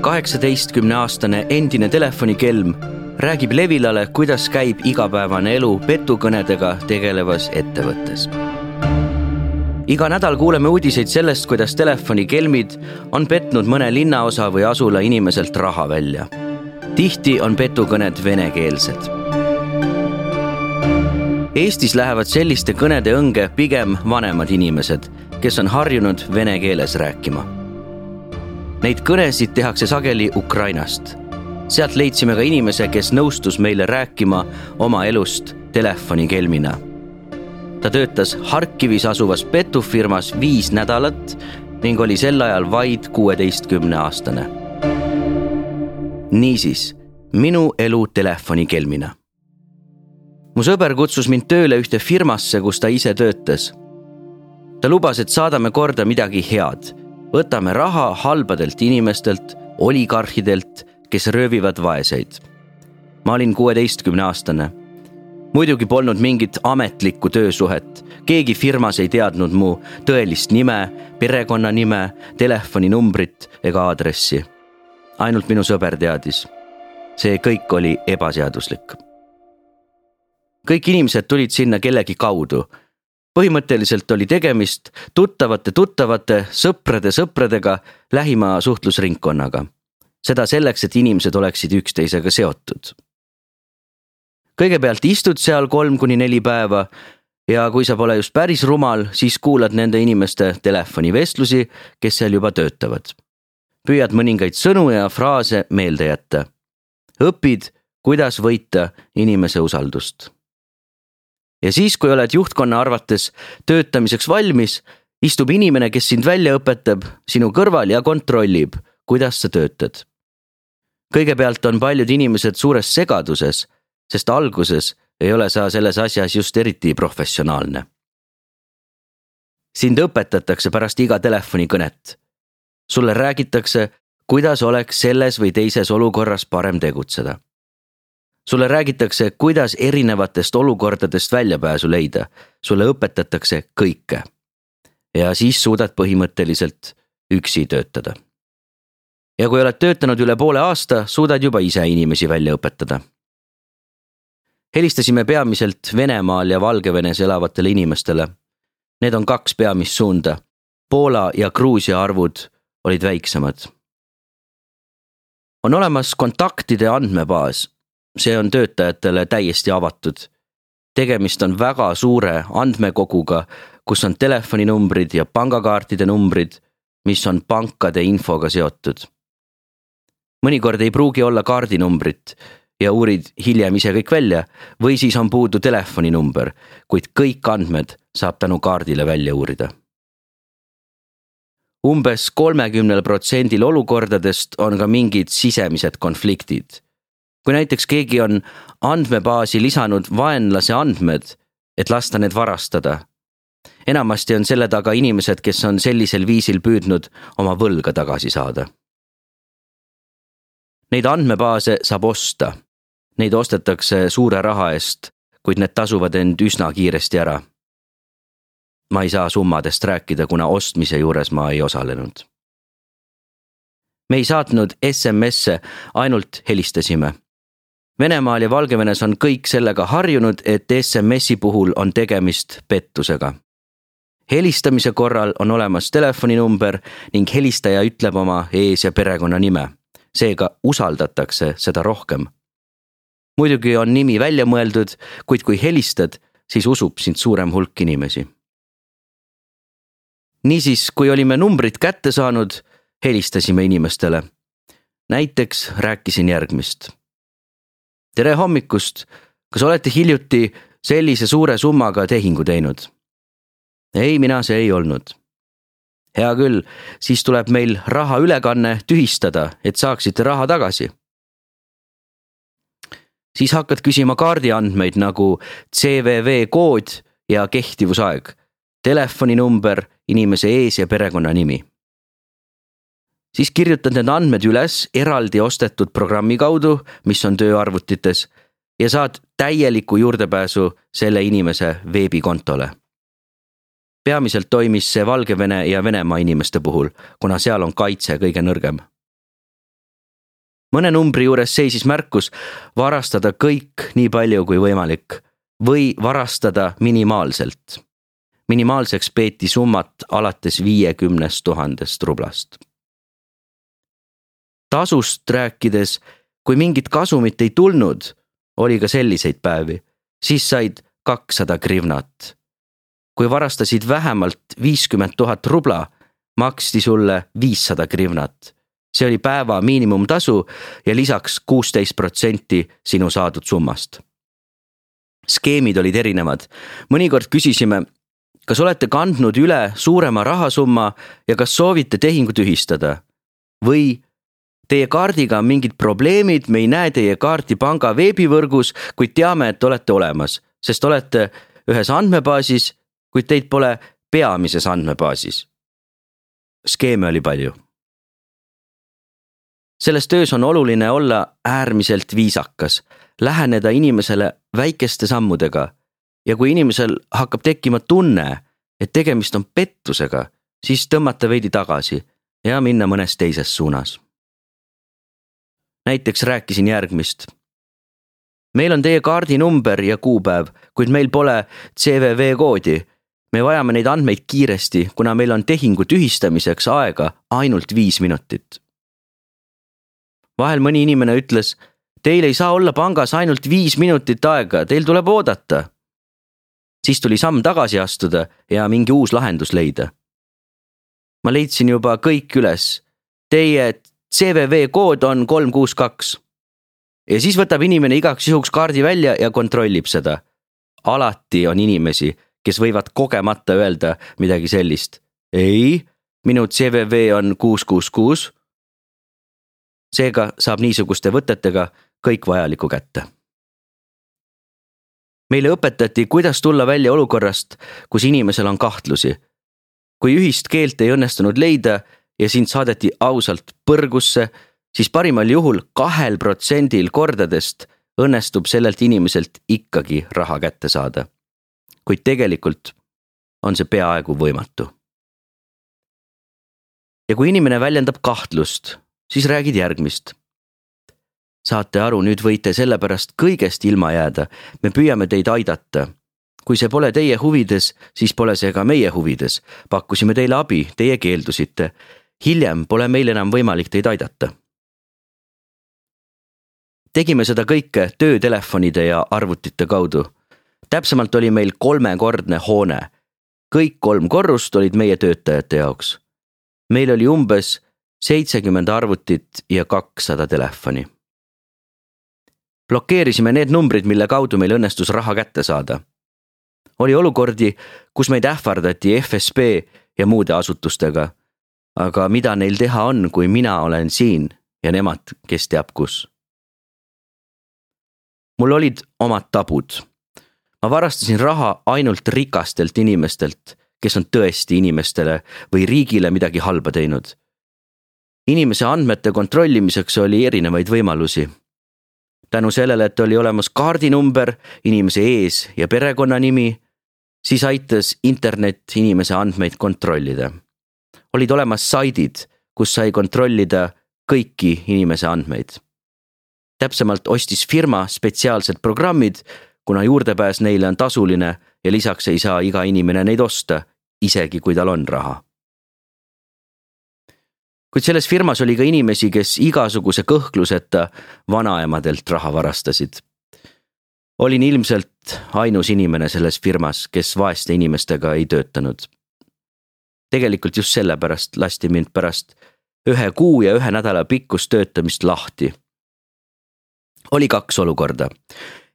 kaheksateistkümneaastane endine telefonikelm räägib Levilale, kuidas käib igapäevane elu petukõnedega tegelevas ettevõttes. iga nädal kuuleme uudiseid sellest, kuidas telefonikelmid on petnud mõne linnaosa või asula inimeselt raha välja. tihti on petukõned venekeelsed Eestis lähevad selliste kõnede õnge pigem vanemad inimesed, kes on harjunud vene keeles rääkima. Neid kõnesid tehakse sageli Ukrainast sealt leidsime ka inimese, kes nõustus meile rääkima oma elust telefonikelmina. ta töötas Harkivis asuvas petufirmas viis nädalat ning oli sel ajal vaid kuueteistkümne aastane. niisiis, minu elu telefonikelmina. mu sõber kutsus mind tööle ühte firmasse, kus ta ise töötas. ta lubas, et saadame korda midagi head, võtame raha halbadelt inimestelt, oligarhidelt kes röövivad vaeseid. ma olin kuueteistkümne aastane. muidugi polnud mingit ametlikku töösuhet, keegi firmas ei teadnud mu tõelist nime, perekonnanime, telefoninumbrit ega aadressi. ainult minu sõber teadis. see kõik oli ebaseaduslik. kõik inimesed tulid sinna kellegi kaudu põhimõtteliselt oli tegemist tuttavate tuttavate, sõprade sõpradega, lähima suhtlusringkonnaga seda selleks, et inimesed oleksid üksteisega seotud. kõigepealt istud seal kolm kuni neli päeva ja kui sa pole just päris rumal, siis kuulad nende inimeste telefonivestlusi, kes seal juba töötavad. püüad mõningaid sõnu ja fraase meelde jätta. õpid, kuidas võita inimese usaldust. Ja siis, kui oled juhtkonna arvates töötamiseks valmis, istub inimene, kes sind välja õpetab, sinu kõrval ja kontrollib, kuidas sa töötad kõigepealt on paljud inimesed suures segaduses, sest alguses ei ole sa selles asjas just eriti professionaalne. sind õpetatakse pärast iga telefonikõnet. sulle räägitakse, kuidas oleks selles või teises olukorras parem tegutseda. Sulle räägitakse, kuidas erinevatest olukordadest väljapääsu leida, sulle õpetatakse kõike. ja siis suudad põhimõtteliselt üksi töötada ja kui oled töötanud üle poole aasta, suudad juba ise inimesi välja õpetada. helistasime peamiselt Venemaal ja Valgevenes elavatele inimestele. Need on kaks peamist suunda. Poola ja Gruusia arvud olid väiksemad. on olemas kontaktide andmebaas, see on töötajatele täiesti avatud. tegemist on väga suure andmekoguga, kus on telefoninumbrid ja pangakaartide numbrid, mis on pankade infoga seotud mõnikord ei pruugi olla kaardinumbrit ja uurid hiljem ise kõik välja või siis on puudu telefoninumber, kuid kõik andmed saab tänu kaardile välja uurida. umbes kolmekümnel protsendil olukordadest on ka mingid sisemised konfliktid. Kui näiteks keegi on andmebaasi lisanud vaenlase andmed, et lasta need varastada. enamasti on selle taga inimesed, kes on sellisel viisil püüdnud oma võlga tagasi saada Neid andmebaase saab osta. Neid ostetakse suure raha eest, kuid need tasuvad end üsna kiiresti ära. ma ei saa summadest rääkida, kuna ostmise juures ma ei osalenud. me ei saatnud SMS-e, ainult helistasime. Venemaal ja Valgevenes on kõik sellega harjunud, et SMS-i puhul on tegemist pettusega helistamise korral on olemas telefoninumber ning helistaja ütleb oma ees- ja perekonnanime seega usaldatakse seda rohkem. muidugi on nimi välja mõeldud, kuid kui helistad, siis usub sind suurem hulk inimesi. niisiis, kui olime numbrid kätte saanud, helistasime inimestele. näiteks rääkisin järgmist. Tere hommikust, kas olete hiljuti sellise suure summaga tehingu teinud? ei, mina see ei olnud hea küll, siis tuleb meil rahaülekanne tühistada, et saaksite raha tagasi. siis hakkad küsima kaardiandmeid nagu CVV kood ja kehtivusaeg, telefoninumber, inimese ees- ja perekonnanimi. Siis kirjutad need andmed üles eraldi ostetud programmi kaudu, mis on tööarvutites ja saad täieliku juurdepääsu selle inimese veebikontole peamiselt toimis see Valgevene ja Venemaa inimeste puhul, kuna seal on kaitse kõige nõrgem mõne numbri juures seisis märkus varastada kõik nii palju kui võimalik või varastada minimaalselt. minimaalseks peeti summat alates viiekümnest tuhandest rublast. Tasust rääkides, kui mingit kasumit ei tulnud, oli ka selliseid päevi, siis said kakssada grivnat. kui varastasid vähemalt viiskümmend tuhat rubla, maksti sulle viissada grivnat see oli päeva miinimumtasu ja lisaks kuusteist protsenti sinu saadud summast. skeemid olid erinevad, mõnikord küsisime, kas olete kandnud üle suurema rahasumma ja kas soovite tehingu tühistada või Teie kaardiga on mingid probleemid, me ei näe teie kaarti panga veebivõrgus, kuid teame, et olete olemas, sest olete ühes andmebaasis, kuid teid pole peamises andmebaasis. skeeme oli palju selles töös on oluline olla äärmiselt viisakas, läheneda inimesele väikeste sammudega ja kui inimesel hakkab tekkima tunne, et tegemist on pettusega, siis tõmmata veidi tagasi ja minna mõnes teises suunas. Näiteks rääkisin järgmist. meil on teie kaardinumber ja kuupäev, kuid meil pole CVV koodi. me vajame neid andmeid kiiresti, kuna meil on tehingu tühistamiseks aega ainult viis minutit vahel mõni inimene ütles, teil ei saa olla pangas ainult viis minutit aega, teil tuleb oodata. siis tuli samm tagasi astuda ja mingi uus lahendus leida. ma leidsin juba kõik üles. Teie CVV kood on kolm, kuus, kaks. ja siis võtab inimene igaks juhuks kaardi välja ja kontrollib seda. alati on inimesi, kes võivad kogemata öelda midagi sellist. ei, minu CVV on kuus, kuus, kuus seega saab niisuguste võtetega kõik vajalikku kätte. meile õpetati, kuidas tulla välja olukorrast, kus inimesel on kahtlusi. kui ühist keelt ei õnnestunud leida ja sind saadeti ausalt põrgusse, siis parimal juhul kahel protsendil kordadest õnnestub sellelt inimeselt ikkagi raha kätte saada. kuid tegelikult on see peaaegu võimatu. ja kui inimene väljendab kahtlust siis räägid järgmist. saate aru, nüüd võite sellepärast kõigest ilma jääda, me püüame teid aidata. kui see pole teie huvides, siis pole see ka meie huvides. pakkusime teile abi, teie keeldusite. Hiljem pole meil enam võimalik teid aidata. tegime seda kõike töötelefonide ja arvutite kaudu. täpsemalt oli meil kolmekordne hoone. kõik kolm korrust olid meie töötajate jaoks. meil oli umbes seitsekümmend arvutit ja kakssada telefoni. blokeerisime need numbrid, mille kaudu meil õnnestus raha kätte saada. oli olukordi, kus meid ähvardati FSB ja muude asutustega. Aga mida neil teha on, kui mina olen siin ja nemad, kes teab kus. mul olid omad tabud. ma varastasin raha ainult rikastelt inimestelt, kes on tõesti inimestele või riigile midagi halba teinud inimese andmete kontrollimiseks oli erinevaid võimalusi. tänu sellele, et oli olemas kaardinumber, inimese ees- ja perekonnanimi, siis aitas internet inimese andmeid kontrollida. Olid olemas saidid, kus sai kontrollida kõiki inimese andmeid. täpsemalt ostis firma spetsiaalsed programmid, kuna juurdepääs neile on tasuline ja lisaks ei saa iga inimene neid osta, isegi kui tal on raha kuid selles firmas oli ka inimesi, kes igasuguse kõhkluseta vanaemadelt raha varastasid. olin ilmselt ainus inimene selles firmas, kes vaeste inimestega ei töötanud. Tegelikult just sellepärast lasti mind pärast ühe kuu ja ühe nädala pikkust töötamist lahti. oli kaks olukorda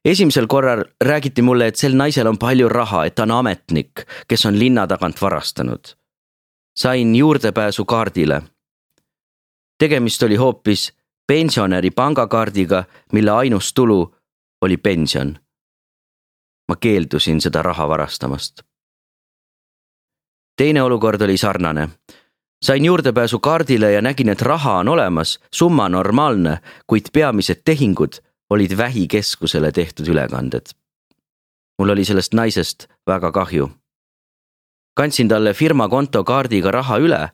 esimesel korral räägiti mulle, et sel naisel on palju raha, et ta on ametnik, kes on linna tagant varastanud. sain juurdepääsu kaardile tegemist oli hoopis pensionäri pangakaardiga, mille ainus tulu oli pension. ma keeldusin seda raha varastamast. Teine olukord oli sarnane. sain juurdepääsu kaardile ja nägin, et raha on olemas, summa normaalne, kuid peamised tehingud olid vähikeskusele tehtud ülekanded. mul oli sellest naisest väga kahju. kandsin talle firma kontokaardiga raha üle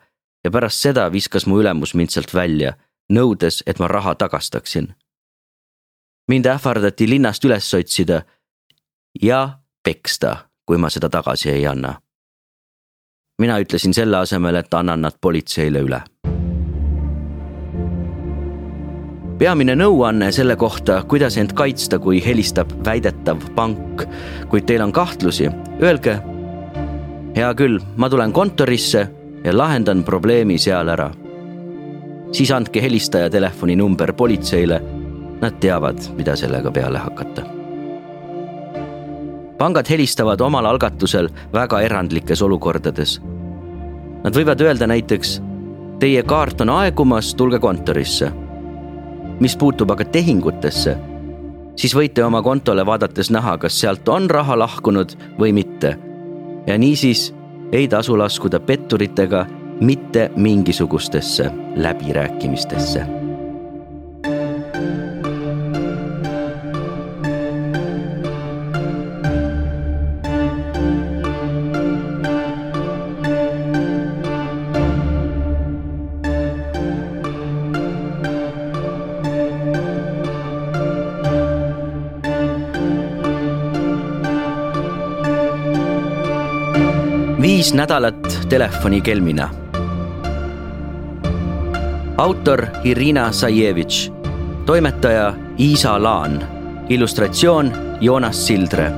ja pärast seda viskas mu ülemus mind sealt välja, nõudes, et ma raha tagastaksin. mind ähvardati linnast üles otsida ja peksta, kui ma seda tagasi ei anna. Mina ütlesin selle asemel, et annan nad politseile üle peamine nõuanne selle kohta, kuidas end kaitsta, kui helistab väidetav pank. kuid teil on kahtlusi, öelge. hea küll, ma tulen kontorisse ja lahendan probleemi seal ära. siis andke helistaja telefoninumber politseile. Nad teavad, mida sellega peale hakata. Pangad helistavad omal algatusel väga erandlikes olukordades. Nad võivad öelda näiteks teie kaart on aegumas, tulge kontorisse mis puutub aga tehingutesse, siis võite oma kontole vaadates näha, kas sealt on raha lahkunud või mitte. ja niisiis ei tasu laskuda petturitega mitte mingisugustesse läbirääkimistesse viis nädalat telefonikelmina. autor Irina Sajevitš, toimetaja Iisa Laan, illustratsioon Joonas Sildre,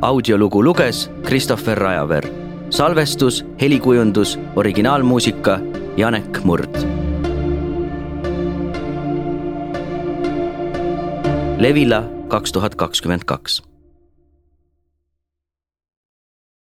audiolugu luges Christopher Rajaver, salvestus, helikujundus, originaalmuusika Janek Murd. Levila kaks tuhat kakskümmend kaks